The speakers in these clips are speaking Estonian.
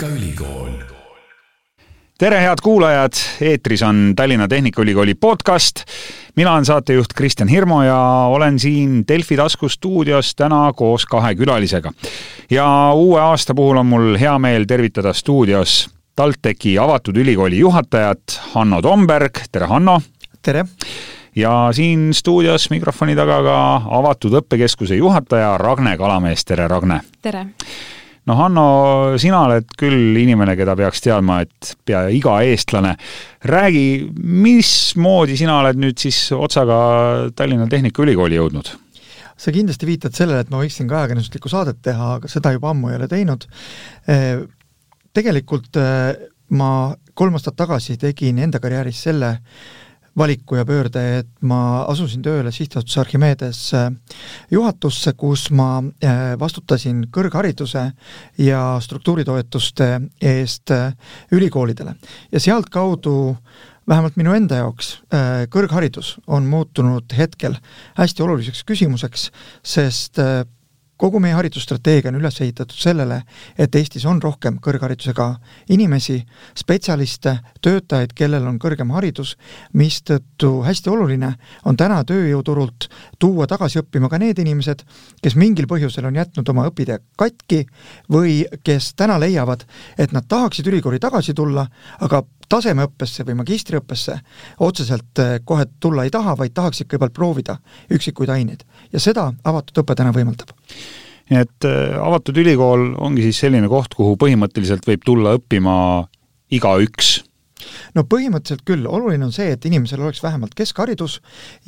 Tehnikaülikool. tere, head kuulajad, eetris on Tallinna Tehnikaülikooli podcast. mina olen saatejuht Kristjan Hirmu ja olen siin Delfi tasku stuudios täna koos kahe külalisega. ja uue aasta puhul on mul hea meel tervitada stuudios TalTechi avatud ülikooli juhatajat Hanno Tomberg, tere Hanno! tere! ja siin stuudios mikrofoni taga ka avatud õppekeskuse juhataja Ragne Kalamees, tere Ragne! tere! No Hanno, sina oled küll inimene, keda peaks teadma, et pea iga eestlane. räägi, mismoodi sina oled nüüd siis otsaga Tallinna Tehnikaülikooli jõudnud? sa kindlasti viitad sellele, et ma võiksin ka ajakirjanduslikku saadet teha, aga seda juba ammu ei ole teinud. Tegelikult ma kolm aastat tagasi tegin enda karjääris selle valiku ja pöörde, et ma asusin tööle sihtasutuse Archimedes äh, juhatusse, kus ma äh, vastutasin kõrghariduse ja struktuuritoetuste eest äh, ülikoolidele. ja sealtkaudu vähemalt minu enda jaoks kõrgharidus on muutunud hetkel hästi oluliseks küsimuseks, sest kogu meie haridusstrateegia on üles ehitatud sellele, et Eestis on rohkem kõrgharidusega inimesi, spetsialiste, töötajaid, kellel on kõrgem haridus, mistõttu hästi oluline on täna tööjõuturult tuua tagasi õppima ka need inimesed, kes mingil põhjusel on jätnud oma õpitee katki või kes täna leiavad, et nad tahaksid ülikooli tagasi tulla, aga tasemeõppesse või magistriõppesse otseselt eh, kohe tulla ei taha, vaid tahaksid kõigepealt proovida üksikuid aineid. ja seda avatud õpe täna võimaldab nii et eh, avatud ülikool ongi siis selline koht, kuhu põhimõtteliselt võib tulla õppima igaüks no põhimõtteliselt küll, oluline on see, et inimesel oleks vähemalt keskharidus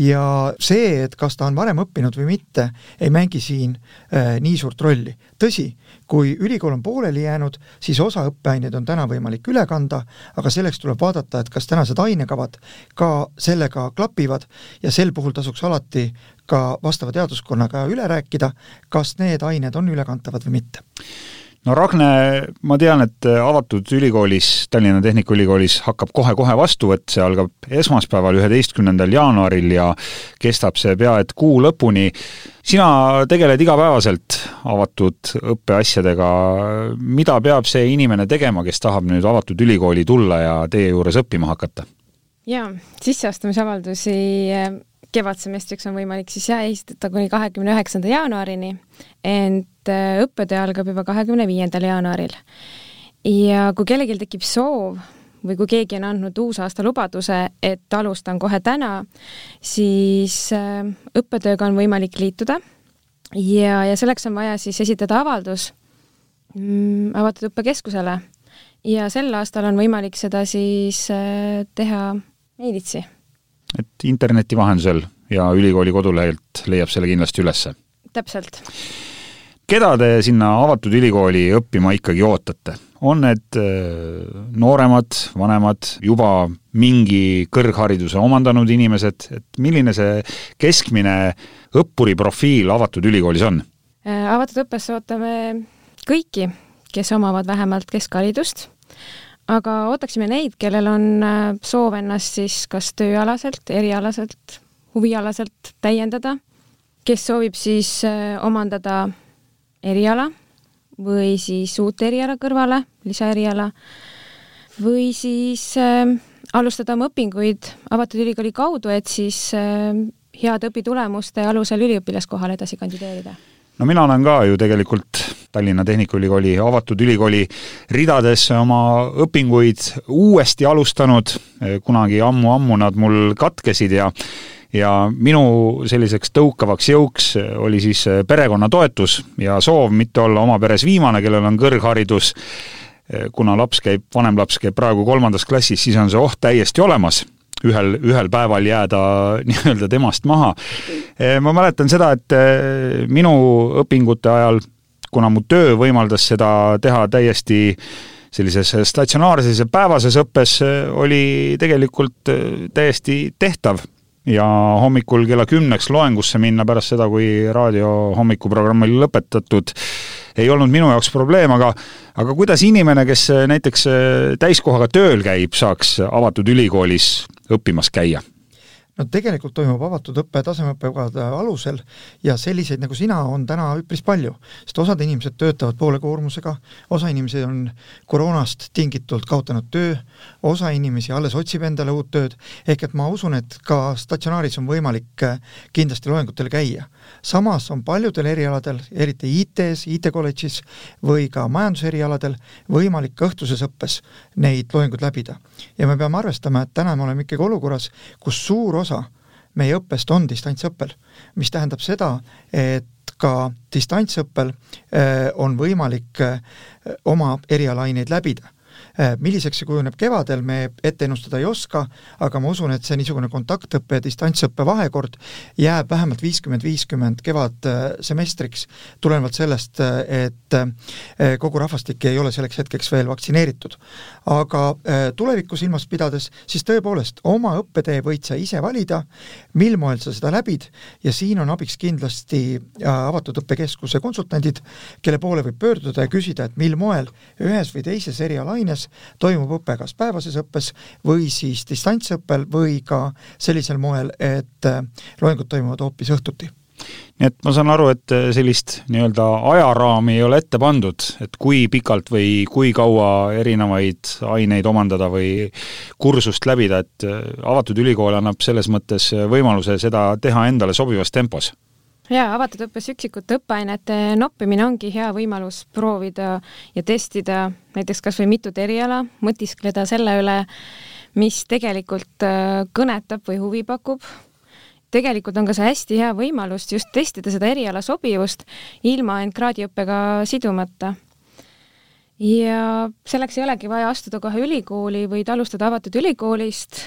ja see, et kas ta on varem õppinud või mitte, ei mängi siin äh, nii suurt rolli. tõsi, kui ülikool on pooleli jäänud, siis osa õppeaineid on täna võimalik üle kanda, aga selleks tuleb vaadata, et kas tänased ainekavad ka sellega klapivad ja sel puhul tasuks alati ka vastava teaduskonnaga üle rääkida, kas need ained on ülekantavad või mitte no Ragne, ma tean, et avatud ülikoolis, Tallinna Tehnikaülikoolis hakkab kohe-kohe vastuvõtt, see algab esmaspäeval, üheteistkümnendal jaanuaril ja kestab see pea et kuu lõpuni. sina tegeled igapäevaselt avatud õppeasjadega, mida peab see inimene tegema, kes tahab nüüd avatud ülikooli tulla ja teie juures õppima hakata? jaa, sisseastumisavaldusi kevadsemestriks on võimalik siis jah esitada kuni kahekümne üheksanda jaanuarini, ent äh, õppetöö algab juba kahekümne viiendal jaanuaril. ja kui kellelgi tekib soov või kui keegi on andnud uusaasta lubaduse, et alustan kohe täna, siis äh, õppetööga on võimalik liituda ja, ja selleks on vaja siis esitada avaldus mm, avatud õppekeskusele ja sel aastal on võimalik seda siis äh, teha meilitsi et interneti vahendusel ja ülikooli kodulehelt leiab selle kindlasti ülesse. täpselt. keda te sinna avatud ülikooli õppima ikkagi ootate? on need äh, nooremad, vanemad, juba mingi kõrghariduse omandanud inimesed, et milline see keskmine õppuri profiil avatud ülikoolis on? Äh, avatud õppesse ootame kõiki, kes omavad vähemalt keskharidust aga ootaksime neid, kellel on äh, soov ennast siis kas tööalaselt, erialaselt, huvialaselt täiendada, kes soovib siis äh, omandada eriala või siis uut eriala kõrvale, lisaeriala, või siis äh, alustada oma õpinguid avatud ülikooli kaudu, et siis äh, heade õpitulemuste alusel üliõpilaskohale edasi kandideerida no mina olen ka ju tegelikult Tallinna Tehnikaülikooli avatud ülikooli ridades oma õpinguid uuesti alustanud, kunagi ammu-ammu nad mul katkesid ja ja minu selliseks tõukavaks jõuks oli siis perekonnatoetus ja soov mitte olla oma peres viimane, kellel on kõrgharidus, kuna laps käib, vanem laps käib praegu kolmandas klassis, siis on see oht täiesti olemas ühel, ühel päeval jääda nii-öelda temast maha. ma mäletan seda, et eh, minu õpingute ajal, kuna mu töö võimaldas seda teha täiesti sellises statsionaarses ja päevases õppes, oli tegelikult eh, täiesti tehtav ja hommikul kella kümneks loengusse minna pärast seda, kui raadio hommikuprogramm oli lõpetatud, ei olnud minu jaoks probleem, aga aga kuidas inimene, kes näiteks täiskohaga tööl käib, saaks avatud ülikoolis õppimas käia? No tegelikult toimub avatud õpe tasemeõppekavade alusel ja selliseid nagu sina on täna üpris palju, sest osad inimesed töötavad poole koormusega, osa inimesi on koroonast tingitult kaotanud töö, osa inimesi alles otsib endale uut tööd, ehk et ma usun, et ka statsionaaris on võimalik äh, kindlasti loengutel käia. samas on paljudel erialadel, eriti IT-s, IT-kolledžis või ka majanduserialadel, võimalik õhtuses õppes neid loenguid läbida. ja me peame arvestama, et täna me oleme ikkagi olukorras, kus suur osa meie õppest on distantsõppel, mis tähendab seda, et ka distantsõppel eh, on võimalik eh, oma erialaineid läbida. Äh, milliseks see kujuneb kevadel, me ette ennustada ei oska, aga ma usun, et see niisugune kontaktõppe ja distantsõppe vahekord jääb vähemalt viiskümmend, viiskümmend kevadsemestriks, tulenevalt sellest, et äh, kogu rahvastik ei ole selleks hetkeks veel vaktsineeritud. aga äh, tulevikku silmas pidades, siis tõepoolest, oma õppetee võid sa ise valida, mil moel sa seda läbid ja siin on abiks kindlasti avatud õppekeskuse konsultandid, kelle poole võib pöörduda ja küsida, et mil moel ühes või teises erialaines õppes. Toimub õpe kas päevases õppes või siis distantsõppel või ka sellisel moel, et äh, loengud toimuvad hoopis õhtuti. Nii et ma saan aru, et äh, sellist nii-öelda ajaraami ei ole ette pandud, et kui pikalt või kui kaua erinevaid aineid omandada või kursust läbida, et äh, avatud ülikool annab selles mõttes võimaluse seda teha endale sobivas tempos jaa, avatud õppes üksikute õppeainete noppimine ongi hea võimalus proovida ja testida näiteks kas või mitut eriala, mõtiskleda selle üle, mis tegelikult äh, kõnetab või huvi pakub. tegelikult on ka see hästi hea võimalus just testida seda eriala sobivust ilma end kraadiõppega sidumata ja selleks ei olegi vaja astuda kohe ülikooli, võid alustada avatud ülikoolist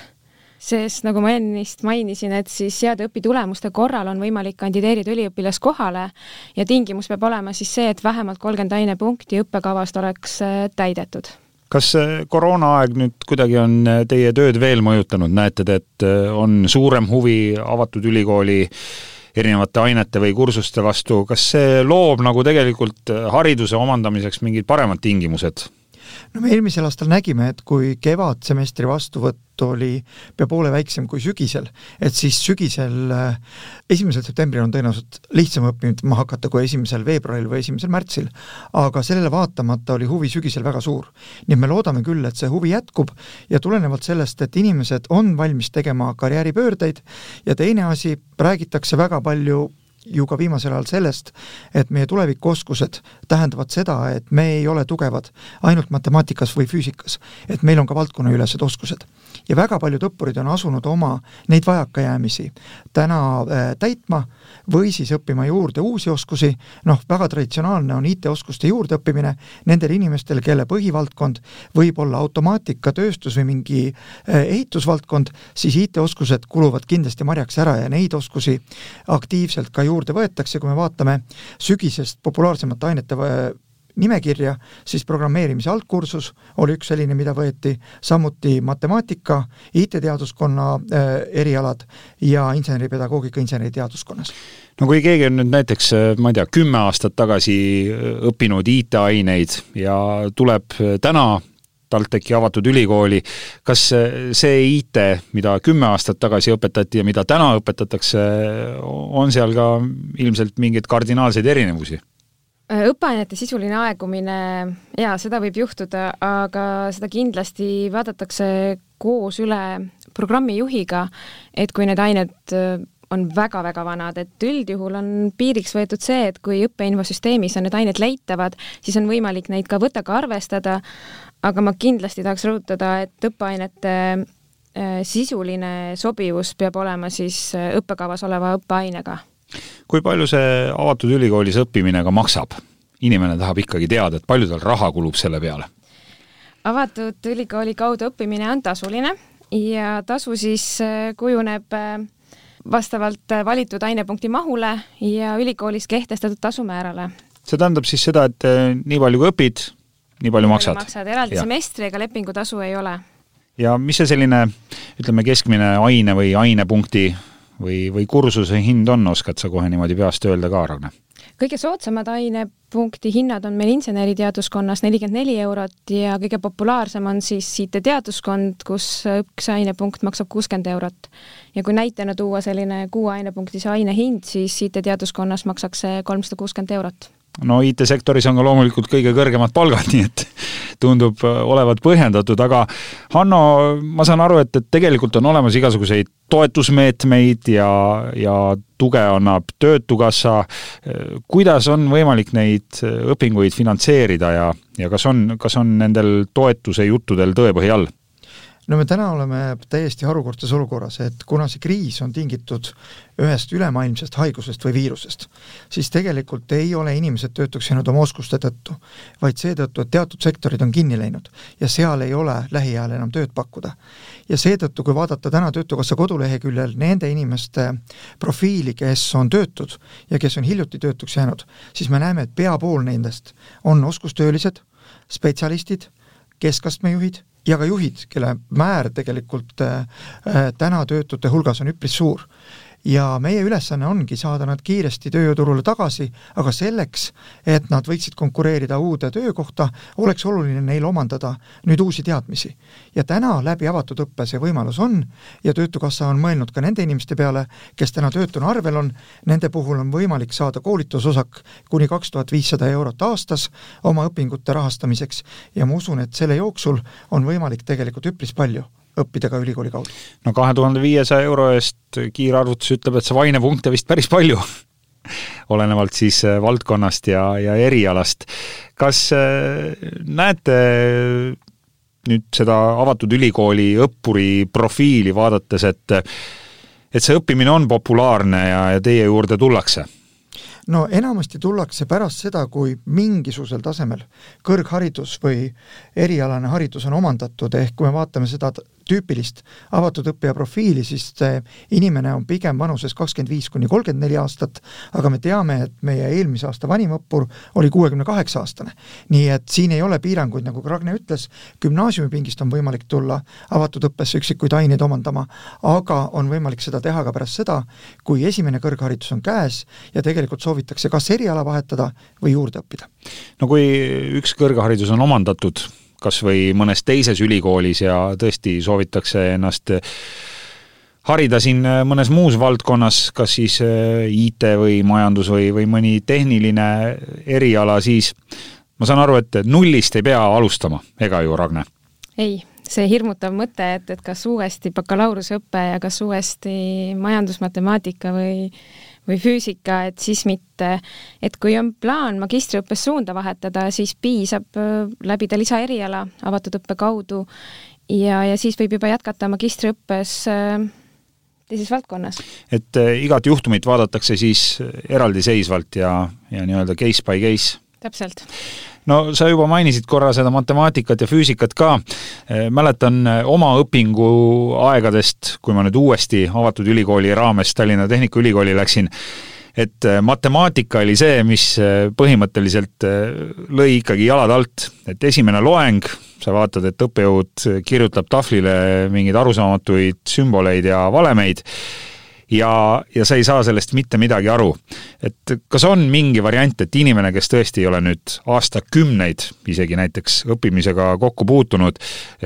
sest nagu ma ennist mainisin, et siis heade õpitulemuste korral on võimalik kandideerida üliõpilaskohale ja tingimus peab olema siis see, et vähemalt kolmkümmend ainepunkti õppekavast oleks äh, täidetud. Kas koroonaaeg nüüd kuidagi on äh, teie tööd veel mõjutanud, näete te, et äh, on suurem huvi avatud ülikooli erinevate ainete või kursuste vastu, kas see loob nagu tegelikult hariduse omandamiseks mingid paremad tingimused? No me eelmisel aastal nägime, et kui kevadsemestri vastuvõtt oli pea poole väiksem kui sügisel, et siis sügisel, äh, esimesel septembril on tõenäoliselt lihtsam õppima hakata kui esimesel veebruaril või esimesel märtsil, aga sellele vaatamata oli huvi sügisel väga suur. nii et me loodame küll, et see huvi jätkub ja tulenevalt sellest, et inimesed on valmis tegema karjääripöördeid ja teine asi, räägitakse väga palju ju ka viimasel ajal sellest, et meie tulevikuoskused tähendavad seda, et me ei ole tugevad ainult matemaatikas või füüsikas, et meil on ka valdkonnaülesed oskused. Ja väga paljud õppurid on asunud oma neid vajakajäämisi täna äh, täitma või siis õppima juurde uusi oskusi, noh, väga traditsionaalne on IT-oskuste juurdeõppimine nendel inimestel, kelle põhivaldkond võib olla automaatika, tööstus või mingi äh, ehitusvaldkond, siis IT-oskused kuluvad kindlasti marjaks ära ja neid oskusi aktiivselt ka juurde võetakse, kui me vaatame sügisest populaarsemate ainete äh, nimekirja, siis programmeerimise algkursus oli üks selline, mida võeti, samuti matemaatika, IT-teaduskonna äh, erialad ja inseneripedagoogika inseneriteaduskonnas. no kui keegi on nüüd näiteks, äh, ma ei tea, kümme aastat tagasi äh, õppinud IT-aineid ja tuleb äh, täna TalTechi avatud ülikooli, kas see IT, mida kümme aastat tagasi õpetati ja mida täna õpetatakse, on seal ka ilmselt mingeid kardinaalseid erinevusi? Äh, õppeainete sisuline aegumine, jaa, seda võib juhtuda, aga seda kindlasti vaadatakse koos üle programmijuhiga, et kui need ained äh, on väga-väga vanad, et üldjuhul on piiriks võetud see, et kui õppeinfosüsteemis on need ained leitavad, siis on võimalik neid ka võttega arvestada, aga ma kindlasti tahaks rõhutada, et õppeainete äh, sisuline sobivus peab olema siis õppekavas oleva õppeainega kui palju see avatud ülikoolis õppimine ka maksab? inimene tahab ikkagi teada, et palju tal raha kulub selle peale? avatud ülikooli kaudu õppimine on tasuline ja tasu siis äh, kujuneb äh, vastavalt äh, valitud ainepunkti mahule ja ülikoolis kehtestatud tasumäärale. see tähendab siis seda, et nii palju kui õpid, nii palju maksad? maksad, eraldi semestri ega lepingutasu ei ole. ja mis see selline, ütleme, keskmine aine või ainepunkti või, või kursuse hind on, oskad sa kohe niimoodi peast öelda ka, Ragne? kõige soodsamad ainepunkti hinnad on meil inseneriteaduskonnas nelikümmend neli eurot ja kõige populaarsem on siis IT-teaduskond, kus üks ainepunkt maksab kuuskümmend eurot. ja kui näitena tuua selline kuue ainepunktise aine hind, siis IT-teaduskonnas maksaks see kolmsada kuuskümmend eurot no IT-sektoris on ka loomulikult kõige kõrgemad palgad, nii et tundub äh, olevat põhjendatud, aga Hanno, ma saan aru, et, et tegelikult on olemas igasuguseid toetusmeetmeid ja, ja tuge annab Töötukassa. kuidas on võimalik neid õpinguid finantseerida ja, ja kas on, kas on nendel toetuse juttudel tõepõhi all? No me täna oleme täiesti harukordses olukorras, et kuna see kriis on tingitud ühest ülemaailmsest haigusest või viirusest, siis tegelikult ei ole inimesed töötuks jäänud oma oskuste tõttu, vaid seetõttu, et teatud sektorid on kinni läinud ja seal ei ole lähiajal enam tööd pakkuda. ja seetõttu, kui vaadata täna Töötukassa koduleheküljel nende inimeste profiili, kes on töötud ja kes on hiljuti töötuks jäänud, siis me näeme, et pea pool nendest on oskustöölised, spetsialistid, keskastme juhid ja ka juhid, kelle määr tegelikult äh, äh, täna töötute hulgas on üpris suur ja meie ülesanne ongi saada nad kiiresti tööjõuturule tagasi, aga selleks, et nad võiksid konkureerida uude töökohta, oleks oluline neil omandada nüüd uusi teadmisi. ja täna läbi avatud õppe see võimalus on ja Töötukassa on mõelnud ka nende inimeste peale, kes täna töötuna arvel on, nende puhul on võimalik saada koolitusosak kuni kaks tuhat viissada eurot aastas oma õpingute rahastamiseks. Ja ma usun, et selle jooksul on võimalik tegelikult üpris palju õppida ka ülikooli kaudu. no kahe tuhande viiesaja euro eest kiirarvutus ütleb, et saab ainepunkte vist päris palju olenevalt siis äh, valdkonnast ja, ja erialast. kas äh, näete nüüd seda avatud ülikooli õppuri profiili vaadates, et et see õppimine on populaarne ja, ja teie juurde tullakse? no enamasti tullakse pärast seda, kui mingisugusel tasemel kõrgharidus või erialane haridus on omandatud, ehk kui me vaatame seda tüüpilist avatud õppija profiili, siis see inimene on pigem vanuses kakskümmend viis kuni kolmkümmend neli aastat, aga me teame, et meie eelmise aasta vanim õppur oli kuuekümne kaheksa aastane. nii et siin ei ole piiranguid, nagu Ragne ütles, gümnaasiumipingist on võimalik tulla avatud õppesse üksikuid aineid omandama, aga on võimalik seda teha ka pärast seda, kui esimene kõrgharidus on käes ja tegelikult soovitakse kas eriala vahetada või juurde õppida. no kui üks kõrgharidus on omandatud, kas või mõnes teises ülikoolis ja tõesti soovitakse ennast harida siin mõnes muus valdkonnas, kas siis äh, IT või majandus või, või mõni tehniline eriala, siis ma saan aru, et nullist ei pea alustama, ega ju, Ragne? ei, see hirmutav mõte, et, et kas uuesti bakalaureuseõpe ja kas uuesti majandusmatemaatika või või füüsika, et siis mitte, et kui on plaan magistriõppes suunda vahetada, siis piisab äh, läbida lisaeriala avatud õppe kaudu ja, ja siis võib juba jätkata magistriõppes äh, teises valdkonnas. et äh, igat juhtumit vaadatakse siis eraldiseisvalt ja, ja nii-öelda case by case? täpselt no sa juba mainisid korra seda matemaatikat ja füüsikat ka. Eh, mäletan eh, oma õpinguaegadest, kui ma nüüd uuesti avatud ülikooli raames Tallinna Tehnikaülikooli läksin, et eh, matemaatika oli see, mis põhimõtteliselt lõi ikkagi jalad alt, et esimene loeng, sa vaatad, et õppejõud kirjutab tahvlile mingeid arusaamatuid sümboleid ja valemeid ja, ja sa ei saa sellest mitte midagi aru. et kas on mingi variant, et inimene, kes tõesti ei ole nüüd aastakümneid isegi näiteks õppimisega kokku puutunud,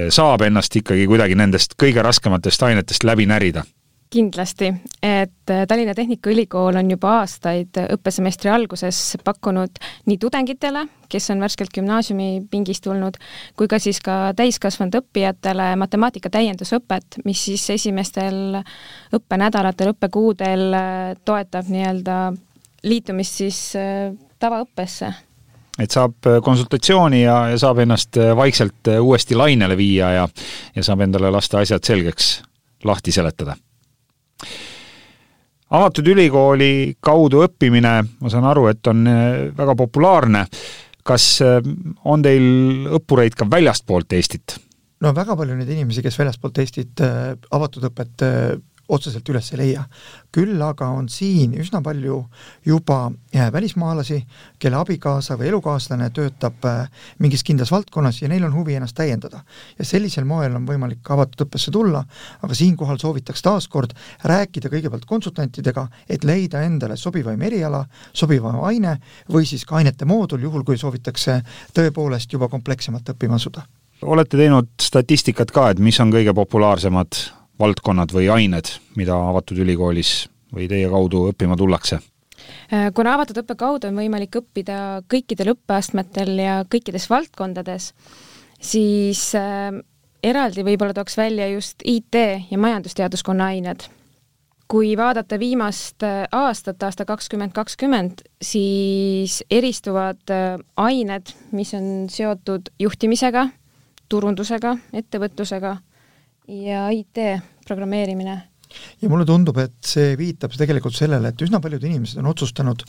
saab ennast ikkagi kuidagi nendest kõige raskematest ainetest läbi närida? Kindlasti, et Tallinna Tehnikaülikool on juba aastaid õppesemestri alguses pakkunud nii tudengitele, kes on värskelt gümnaasiumipingist tulnud, kui ka siis ka täiskasvanud õppijatele matemaatika täiendusõpet, mis siis esimestel õppenädalatel, õppekuudel toetab nii-öelda liitumist siis äh, tavaõppesse. Et saab konsultatsiooni ja, ja saab ennast vaikselt uuesti lainele viia ja ja saab endale lasta asjad selgeks lahti seletada avatud ülikooli kaudu õppimine, ma saan aru, et on äh, väga populaarne. kas äh, on teil õppureid ka väljastpoolt Eestit? no väga palju neid inimesi, kes väljastpoolt Eestit äh, avatud õpet otseselt üles ei leia. küll aga on siin üsna palju juba välismaalasi, kelle abikaasa või elukaaslane töötab mingis kindlas valdkonnas ja neil on huvi ennast täiendada. ja sellisel moel on võimalik avatud õppesse tulla, aga siinkohal soovitaks taaskord rääkida kõigepealt konsultantidega, et leida endale sobivaim eriala, sobivaim aine või siis ka ainete moodul, juhul kui soovitakse tõepoolest juba komplekssemalt õppima asuda. olete teinud statistikat ka, et mis on kõige populaarsemad valdkonnad või ained, mida avatud ülikoolis või teie kaudu õppima tullakse? kuna avatud õppe kaudu on võimalik õppida kõikidel õppeastmetel ja kõikides valdkondades, siis äh, eraldi võib-olla tooks välja just IT ja majandusteaduskonna ained kui vaadata viimast äh, aastat, aasta kakskümmend kakskümmend, siis eristuvad äh, ained, mis on seotud juhtimisega, turundusega, ettevõtlusega ja IT programmeerimine. ja mulle tundub, et see viitab tegelikult sellele, et üsna paljud inimesed on otsustanud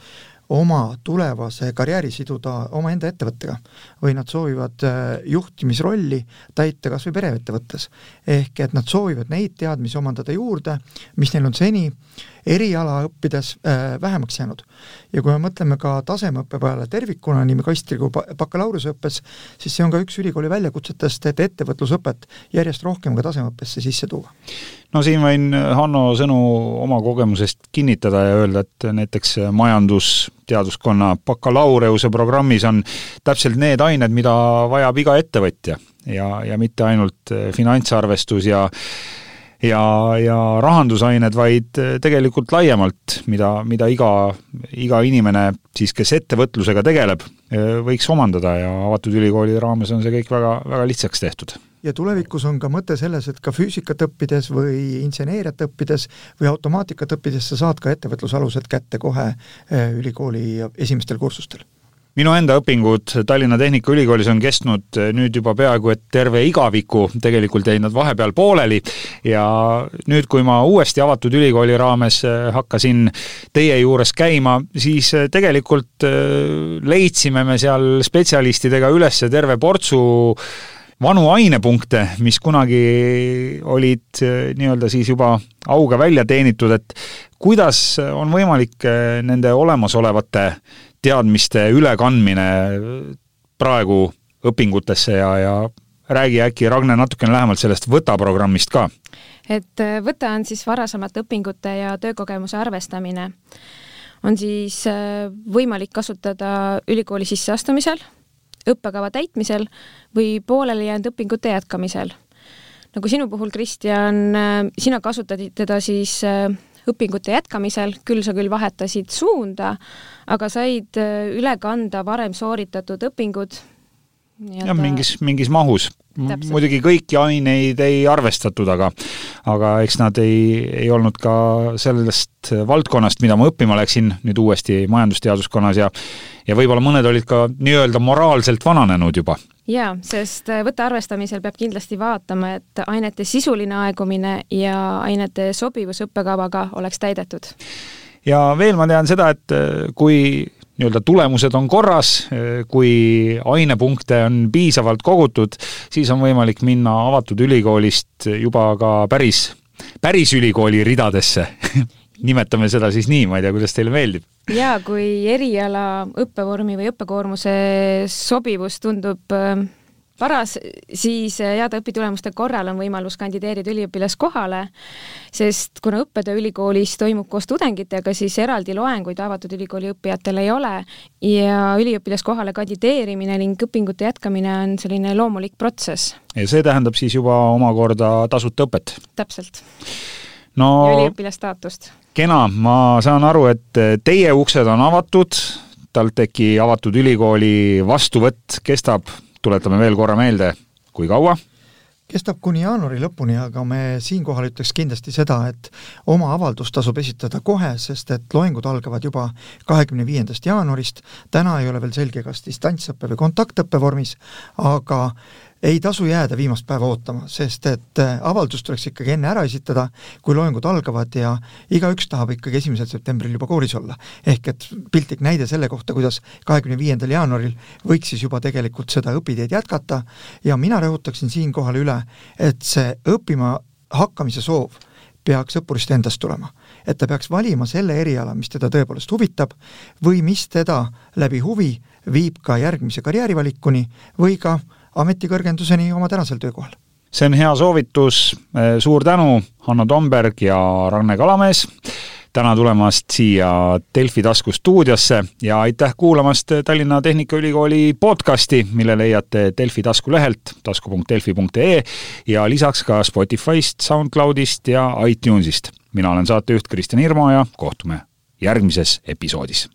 oma tulevase karjääri siduda omaenda ettevõttega või nad soovivad äh, juhtimisrolli täita kas või pereettevõttes. ehk et nad soovivad neid teadmisi omandada juurde, mis neil on seni eriala õppides äh, vähemaks jäänud. ja kui me mõtleme ka tasemeõppe peale tervikuna, nii magistri kui bakalaureuseõppes, siis see on ka üks ülikooli väljakutsetest, et ettevõtlusõpet järjest rohkem ka tasemeõppesse sisse tuua. no siin võin Hanno sõnu oma kogemusest kinnitada ja öelda, et näiteks majandusteaduskonna bakalaureuse programmis on täpselt need ained, mida vajab iga ettevõtja ja, ja mitte ainult finantsarvestus ja ja, ja rahandusained, vaid äh, tegelikult laiemalt, mida, mida iga, iga inimene siis, kes ettevõtlusega tegeleb, äh, võiks omandada ja avatud ülikooli raames on see kõik väga, väga lihtsaks tehtud. Ja tulevikus on ka mõte selles, et ka füüsikat õppides või inseneeriat õppides või automaatikat õppides sa saad ka ettevõtlusalused kätte kohe äh, ülikooli esimestel kursustel minu enda õpingud Tallinna Tehnikaülikoolis on kestnud eh, nüüd juba peaaegu et terve igaviku, tegelikult jäid nad vahepeal pooleli. Ja nüüd, kui ma uuesti avatud ülikooli raames eh, hakkasin teie juures käima, siis eh, tegelikult leidsime me seal spetsialistidega üles terve portsu vanu ainepunkte, mis kunagi olid nii-öelda siis juba auga välja teenitud, et kuidas on võimalik nende olemasolevate teadmiste ülekandmine praegu õpingutesse ja, ja räägi äkki, Ragne, natukene lähemalt sellest Võta programmist ka. et äh, Võta on siis varasemate õpingute ja töökogemuse arvestamine. on siis äh, võimalik kasutada ülikooli sisseastumisel, õppekava täitmisel või pooleli jäänud õpingute jätkamisel. nagu sinu puhul, Kristjan, äh, sina kasutasid teda siis õpingute jätkamisel, küll sa küll vahetasid suunda, aga said äh, üle kanda varem sooritatud õpingud. jah, mingis, mingis mahus. muidugi kõiki aineid ei arvestatud, aga aga eks nad ei, ei olnud ka sellest valdkonnast, mida ma õppima läksin nüüd uuesti majandusteaduskonnas ja ja võib-olla mõned olid ka nii-öelda moraalselt vananenud juba jaa, sest äh, võtte arvestamisel peab kindlasti vaatama, et ainete sisuline aegumine ja ainete sobivus õppekavaga oleks täidetud. ja veel ma tean seda, et äh, kui nii-öelda tulemused on korras, äh, kui ainepunkte on piisavalt kogutud, siis on võimalik minna avatud ülikoolist juba ka päris, päris ülikooli ridadesse nimetame seda siis nii, ma ei tea, kuidas teile meeldib jaa, kui eriala õppevormi või õppekoormuse sobivus tundub äh, paras, siis äh, heade õpitulemuste korral on võimalus kandideerida üliõpilaskohale, sest kuna õppetöö ülikoolis toimub koos tudengitega, siis eraldi loenguid avatud ülikooli õppijatel ei ole ja üliõpilaskohale kandideerimine ning õpingute jätkamine on selline loomulik protsess. ja see tähendab siis juba omakorda tasuta õpet? täpselt no ja üliõpilasstaatust kena, ma saan aru, et teie uksed on avatud, TalTechi avatud ülikooli vastuvõtt. Kestab, tuletame veel korra meelde, kui kaua? kestab kuni jaanuari lõpuni, aga me siinkohal ütleks kindlasti seda, et oma avaldus tasub esitada kohe, sest et loengud algavad juba kahekümne viiendast jaanuarist, täna ei ole veel selge, kas distantsõppe või kontaktõppe vormis, aga ei tasu jääda viimast päeva ootama, sest et äh, avaldus tuleks ikkagi enne ära esitada, kui loengud algavad ja igaüks tahab ikkagi esimesel septembril juba koolis olla. ehk et piltlik näide selle kohta, kuidas kahekümne viiendal jaanuaril võiks siis juba tegelikult seda õpiteed jätkata ja mina rõhutaksin siinkohal üle, et see õppima hakkamise soov peaks õppurist endast tulema. et ta peaks valima selle eriala, mis teda tõepoolest huvitab või mis teda läbi huvi viib ka järgmise karjäärivalikuni või ka ametikõrgenduseni oma tänasel töökohal see on hea soovitus, suur tänu, Hanno Tomberg ja Ranne Kalamees täna tulemast siia Delfi tasku stuudiosse ja aitäh kuulamast Tallinna Tehnikaülikooli podcasti, mille leiate Delfi taskulehelt tasku.delfi.ee ja lisaks ka Spotify'st, SoundCloudist ja iTunesist. mina olen saatejuht Kristjan Irmo ja kohtume järgmises episoodis.